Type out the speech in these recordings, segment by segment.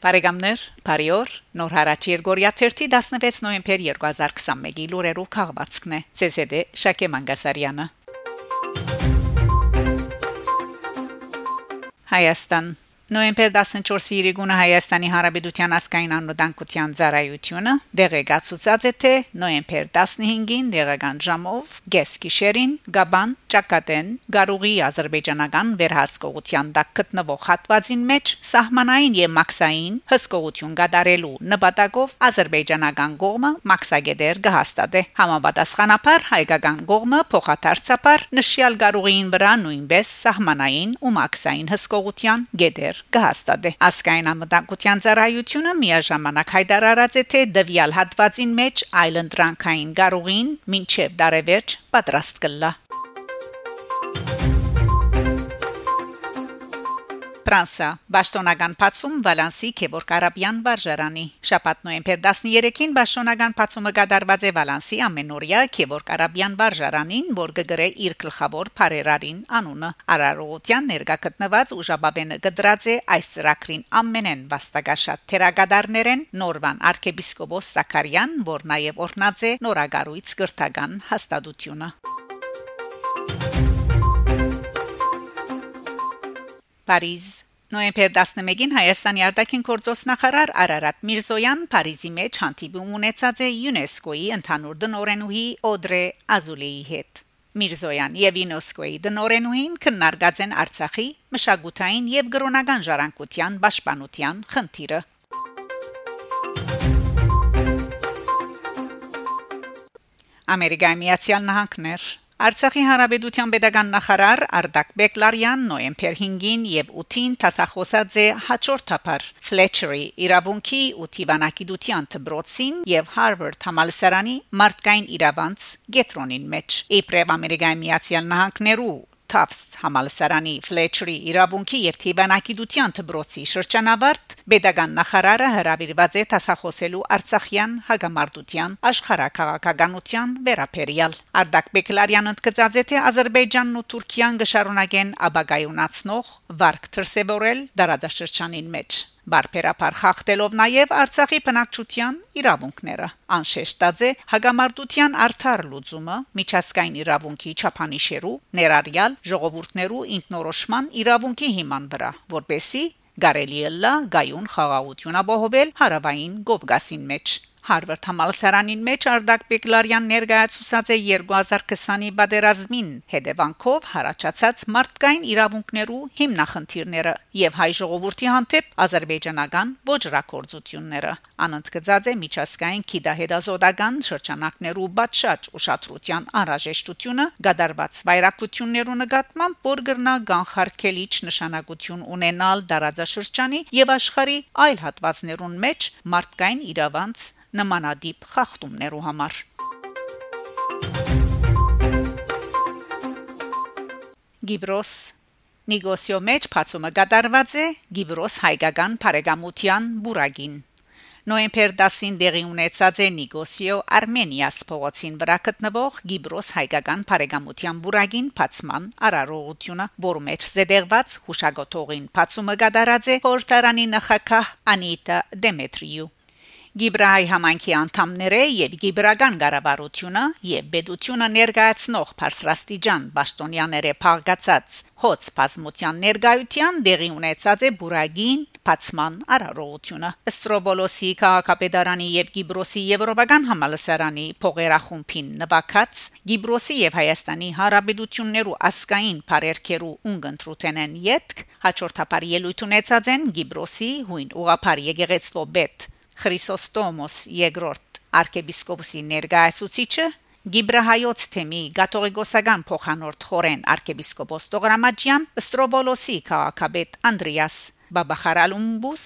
Բարեկամներ, բարիօր։ Նոր հարաճ Երգորիա 16 նոյեմբեր 2021-ի լուրերով քաղվածքն է։ ՑՍԴ Շակե Մանգասարյանը։ Հայաստան Նոյեմբեր 14-ի իրიგունը Հայաստանի Հանրապետության ասկային անվտանգության ծառայությունը դեղեկացուցած է թե նոյեմբեր 15-ին դեղական ժամով գեսկիշերին Գաբան Ճակատեն Գարուղի ազերբայջանական վերահսկողության տակ գտնվող հատվածին մեջ սահմանային եւ մաքսային հսկողություն գդարելու նպատակով ազերբայջանական կողմը մաքսագետեր գահստատե համապատասխանաբար հայկական կողմը փոխադարձաբար նշյալ Գարուղին վրա նույնպես սահմանային ու մաքսային հսկողության գետեր կհաստատե ասկային ամտանկության ծառայությունը միաժամանակ հայտարարած է թե դվյալ հատվածին մեջ այլընտրանքային գարուղին մինչև դարևերջ պատրաստ կլա Ֆրանսա Պաշտոնական փացում Վալանսի Քեվոր Կարաբյան վարժարանի շաբաթ նոյեմբեր 13-ին Պաշտոնական փացումը կդարված է Վալանսի ամենօրյա Քեվոր Կարաբյան վարժարանին, որ կգրե իր գլխավոր բարերարին անունը Արարողության ներկա գտնված ուժաբաբենը գդրած է այս ծրագրին ամենեն վաստակաշատ թերագադարներեն Նորվան arczepiskopos Սակարյան, որ նաև օրնած է նորագարույց գրթական հաստատությունը Փարիզ Նոյեմբեր 11-ին Հայաստանի արտաքին գործոստ նախարար Արարատ Միրզոյան Փարիզի մեջ հանդիպում ունեցած է ՅՈՒՆԵՍԿՕ-ի ընդհանուր դնորենուհի Օդրե Ազուլեի հետ։ Միրզոյան եւ ՅՈՒՆԵՍԿՕ-ի դնորենուհին քննարկած են Արցախի մշակութային եւ գրոնական ժառանգության պաշտպանության խնդիրը։ Ամերիկայի Միացյալ Նահանգներ Արցախի հանրապետության pedagogan նախարար Արտակ Բեկլարյան նոյեմբեր 5-ին եւ 8-ին տասախոսած է հաջորդաբար Fletcher-ի իրավունքի ու թիվանակիդության դբրոցին եւ Harvard համալսարանի մարդկային իրավանց գետրոնին մեջ։ Իբրև Ամերիկայի Միացյալ Նահանգներու Tufts համալսարանի Fletcher-ի իրավունքի եւ թիվանակիդության դբրոցի շրջանավարտ Պետական նախարարը հրավիրված է տասախոսելու Արցախյան հագամարտության աշխարհակաղակականության վերապերյալ Արդակ Բեկլարյանը ընդգծած է թե Ադրբեջանն ու Թուրքիան գշարունակեն աբագայունացնող վարկ դրսևորել դարադաշրջանին մեջ բարբերաբար խախտելով նաև Արցախի բնակչության իրավունքները։ Անշեշտած է հագամարտության արդար լուծումը միջազգային իրավունքի չափանիշերու ներառյալ ժողովուրդներու ինքնորոշման իրավունքի հիման վրա, որբեսի գարելի է լա գայուն խաղաղություն ապահովել հարավային Կովկասին մեջ Harvard համալսարանին մեջ Արդակ Պեկլարյան ներկայացուցած է 2020-ի բادرազմին հետևանքով հարաճացած մարդկային իրավունքներու հիմնախնդիրները եւ հայ ժողովրդի հանդեպ ազերբայջանական ոչ ռակորձությունները անընդգծած է միջազգային քիդահետազոտական շրջանակներու բացշաճ ուշադրության անհրաժեշտությունը գդարված վայրակություններու նկատմամբ որ գրնա գանխարկելիչ նշանակություն ունենալ դարաձաշրջանի եւ աշխարի այլ հատվածներուն մեջ մարդկային իրավանց նմանադիպ խախտումներու համար Գիբրոս Նիգոսիո մեջ փացումը կատարված է Գիբրոս հայկական բարեկամության բուրագին Նոյեմբեր 10-ին դեղի ունեցած է Նիգոսիո Արմենիաս փողոցին վրա գտնվող Գիբրոս հայկական բարեկամության բուրագին փացման արարողությունը, որը մեջ զդեղված հուշագոտողին փացումը կատարած է Խորտարանի նախակահ Անիտա Դեմետրիու Գիբրահի համանքի անդամները եւ Գիբրական ղարավարությունը եւ Բեդությունը ներկայացնող Փարսրաստիջան Պաշտոնյաները փաղկացած հոց բազմության ներկայության դեղի ունեցած է Բուրագին Պացման արարողությունը Ստրոբոլոսի քաղաքապետարանի եւ Գիբրոսի եվրոպական համալսարանի փողերախումբին նվակած Գիբրոսի եւ Հայաստանի հարաբերություններու ասկային բարերքերու ունգընտրութենեն յետք հաջորդաբար ելույթ ունեցած են Գիբրոսի հույն ուղափար եկեղեցվո բեդ Խրիսոստոմոս II arczepiskopos-ի ներկայացուցիչը Գիբրահայոց թեմի գաթողիկոսական փոխանորդ խորեն arczepiskopos Տողրամաջյան Ստրոբոլոսի քաղաքապետ Անդրեաս Բաբախարալումբուս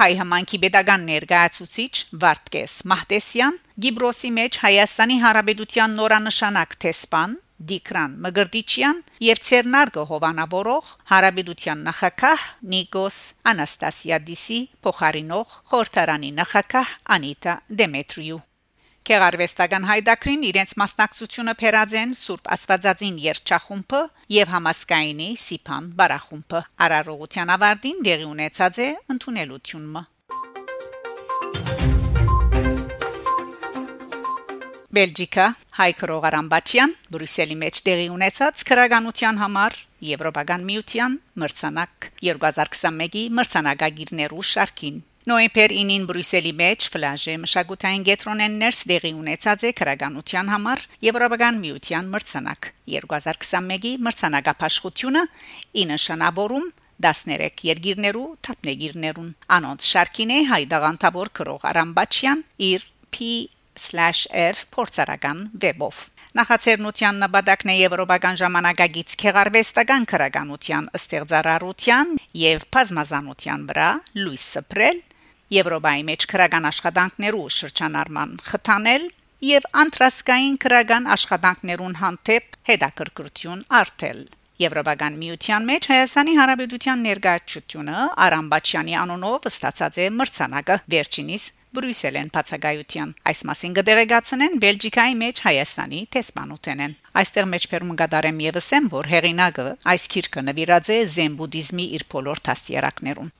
հայ համանքի pedagogan ներկայացուցիչ Վարդկես Մահտեսյան Գիբրոսի մեջ Հայաստանի Հանրապետության նորանշանակ տեսփան Դիկրան Մգրտիչյան եւ Ցերնարգը Հովանավորող Հարաբերության նախակահ Նիկոս Անաստասիադիսի փոխարինող խորհրդարանի նախակահ Անիտա Դեմետրիու Կերարվեստական հայդակրին իրենց մասնակցությունը փերած են Սուրբ Աստվածածին երջախումբը եւ համասկայինի Սիփան բարախումբը արարողության ավարտին դեղի ունեցած է ընդունելությունը Բելգիկա հայ քրողարամբաչյան Բրյուսելի մեջ տեղի ունեցած քրագանության համար Եվրոպական միության մրցանակ 2021-ի մրցանակագիրներու շարքին Նոյեմբեր 9-ին Բրյուսելի մեջ ֆլաժե մշակութային գետրոնեն ներս դեղի ունեցած է քրագանության համար Եվրոպական միության մրցանակ 2021-ի մրցանակապաշխությունը ի նշանավորում 13 երգիրներու թափնեգիրներուն անոնց շարքին է հայ դաղանտավոր քրող Արամբաչյան իր P /f փորձարական վեբով Նախաձեռնության նպատակն է եվրոպական ժամանակագից քեղարվեստական քրագանության ստեղծարարության եւ բազմազանության վրա լույս սփռել Եվրոպայի մեջ քրագան աշխատանքներու շրջանառման խթանել եւ անտրասկային քրագան աշխատանքներուն հանդեպ հետաքրքրություն արտել Եվրոպական միության մեջ Հայաստանի Հանրապետության ներկայացությունը Արամբաչյանի անունով ստացած է մրցանակը վերջինիս Բրյուսելեն բացակայության այս մասին կդեղեկացնեն Բելգիկայի մեջ Հայաստանի տեսփանութենեն այստեղ մեջբերում կդարեմ եւս եմ որ հեղինակը այս քիրքը նվիրած է զեն բուդդիզմի իր բոլոր դաստիարակներուն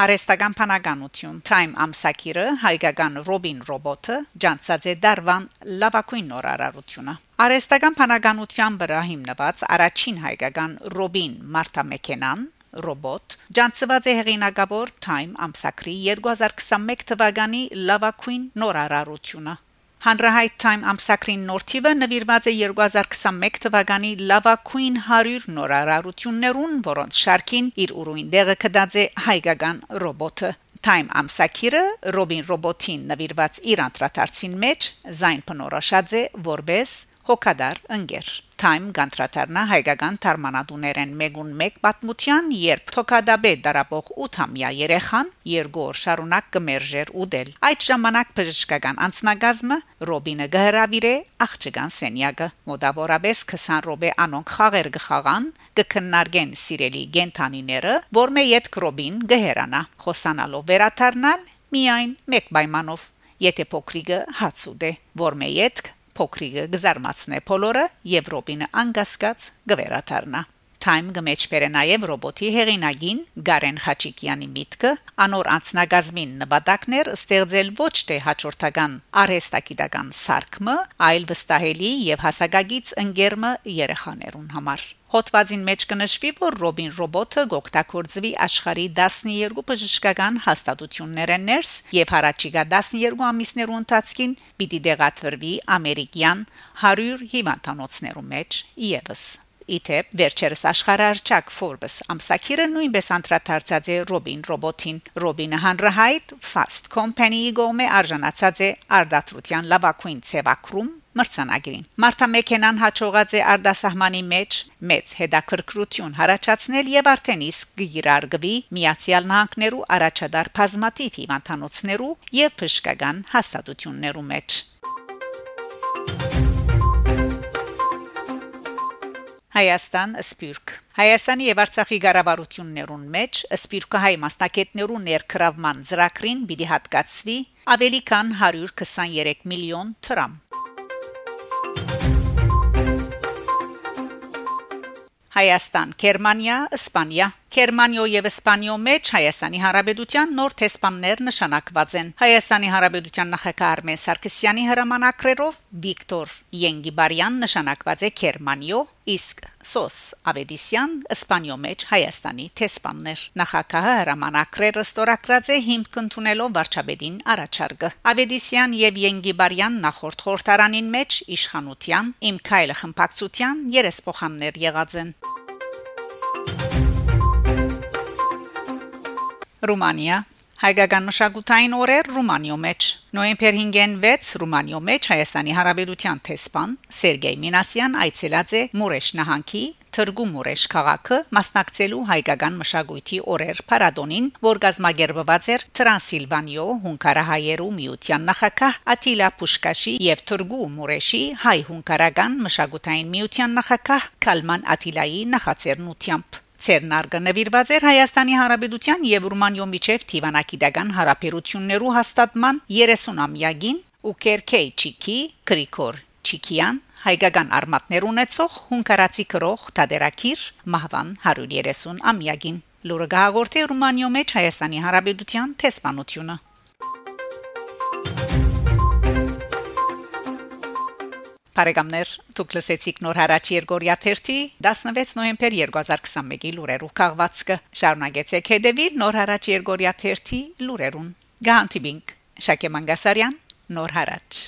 Արեստական փանականություն Time ամսակիրը հայկական Ռոբին ռոբոտը ջանցած է դարվան լավակույն նորարարությունը Արեստական փանականության վրա հիմնված առաջին հայկական Ռոբին մարտամեքենան ռոբոտ ջանցված է հեղինակավոր Time ամսակրի 2021 թվականի լավակույն նորարարությունը Հանրահայտ Time ամսակրին նորթիվը նվիրված է 2021 թվականի լավակույն 100 նորարարություններուն, որոնց շարքին իր ուրույն դեղը կդած է հայկական ռոբոտը Time ամսակիրը Robin ռոբոտին նվիրված իր անդրադարձին մեջ զայն բնորոշած է որբես հոգադար ընկեր Time գանտրատարնա հայկական թարմանադուներեն մեգուն մեկ պատմության երբ թոքադաբե դարապող 8-ամյա երեխան երգոր շարունակ կմերժեր ուդել այդ ժամանակ բժշկական անձնագազմը Ռոբինը գհրավիրե աղջկան սենյակը մոդավորապես 20 րոպե անոնք խաղեր գխաղան կքննարկեն սիրելի գենթանիները որ մե յետ Ռոբին գհերանա խոսանալով վերաթարնալ միայն մեկ պայմանով. Եթե փոքրիկը հաց ուդե որ մե յետք փոքրիկը գզարմացնե բոլորը Եվրոպինը անգասկած գվերաթարնա Time գմեջբերը նաև ռոբոտի հեղինակին Գարեն Խաչիկյանի միտքը անոր անցնագազմին նպատակներ ստեղծել ոչ թե հաջորդական արհեստագիտական սարքմը, այլ վստահելի եւ հասակագից ընկերմը երեխաներուն համար։ Հոդվածին մեջ կնշվի, որ Ռոբին ռոբոտը գոկտակորձվի աշխարի 12 բժշկական հաստատություններեն ներս եւ հարաճիգա 12 ամիսներու ընթացքին պիտի դեղատվրվի ամերիկյան 100 հիվանդանոցներու մեջ եւս Իթեպ վերջերս աշխարհարչակ Forbes ամսակիրը նույնպես անդրադարձած է Robin ռոբոտին։ Robin-ը հանրահայտ Fast Company-ի գոմե արժանացած է արդատրության լավագույն ցևակրում մրցանակին։ Մարտամեքենան հաջողած է արդասահմանի մեջ մեծ հետաքրքրություն հարաճացնել եւ արդեն իսկ գիրարգվի Միացյալ Նահանգներու առաջադար բազմատիվ հիվանդանոցներու եւ բժշկական հաստատություններու մեջ։ Հայաստան սպյուրք Հայաստանի եւ Արցախի ղարավարություններուն մեջ սպյուրքը հայ մասնակետներու ներքրավման ծրագրին պիտի հատկացվի ավելի քան 123 միլիոն դրամ։ Հայաստան, Գերմանիա, Իսպանիա Գերմանիո եւ Իսպանիո մեջ Հայաստանի Հանրապետության նոր տեսփաններ նշանակված են։ Հայաստանի Հանրապետության նախագահ Արմեն Սարգսյանի հրամանակրերով Վիկտոր Յենգիբարյան նշանակված է Գերմանիո, իսկ Սոս Ավեդիսյան Իսպանիո մեջ Հայաստանի տեսփաններ։ Նախագահը հրամանակրերը ստորագրած է հիմք ընդունելով վարչապետին առաջարկը։ Ավեդիսյան եւ Յենգիբարյան նախորդ խորհրդարանին մեջ իշխանության իմ քայլը խմբակցության երեսփոխաններ եղած են։ Ռումանիա Հայկական մշակութային օրեր Ռումանիո մեջ Նոյեմբեր 5-ին 6 Ռումանիո մեջ Հայաստանի Հանրապետության տեսփան Սերգեյ Մինասյան այցելած է Մուրեշ նահանգի Թրգում Մուրեշ քաղաքը մասնակցելու հայկական մշակույթի օրեր Փարադոնին, որ գազմագերբված էր Տրանսիլվանիո հունկարահայերու միության նախակահ Ատիլա Պուշկաշի եւ Թրգու Մուրեշի հայ հունկարական մշակութային միության նախակահ Կալման Ատիլայի նախաձեռնությամբ Ցերնարգը նվիրված էր Հայաստանի Հանրապետության եւ Ռումանիո միջև Թիվանակիդական հարաբերություններու հաստատման 30-ամյակին ու Կերքեյ Չիկի Գրիգոր Չիկյան հայկական արմատներ ունեցող հունկարացի քրող Տադերակիր մահվան 130 ամյակին լուրը գաղորդե Ռումանիո մեջ Հայաստանի Հանրապետության տեսփանությունը Բարեկամներ, դուք լսեցիք նոր հարաճ Երգորիա 30 16 նոյեմբեր 2021-ի լուրերով քաղվածքը։ Շարունակեցեք հետևել նոր հարաճ Երգորիա 30 լուրերուն։ Գանտիբինգ Շակե Մանգասարյան նոր հարաճ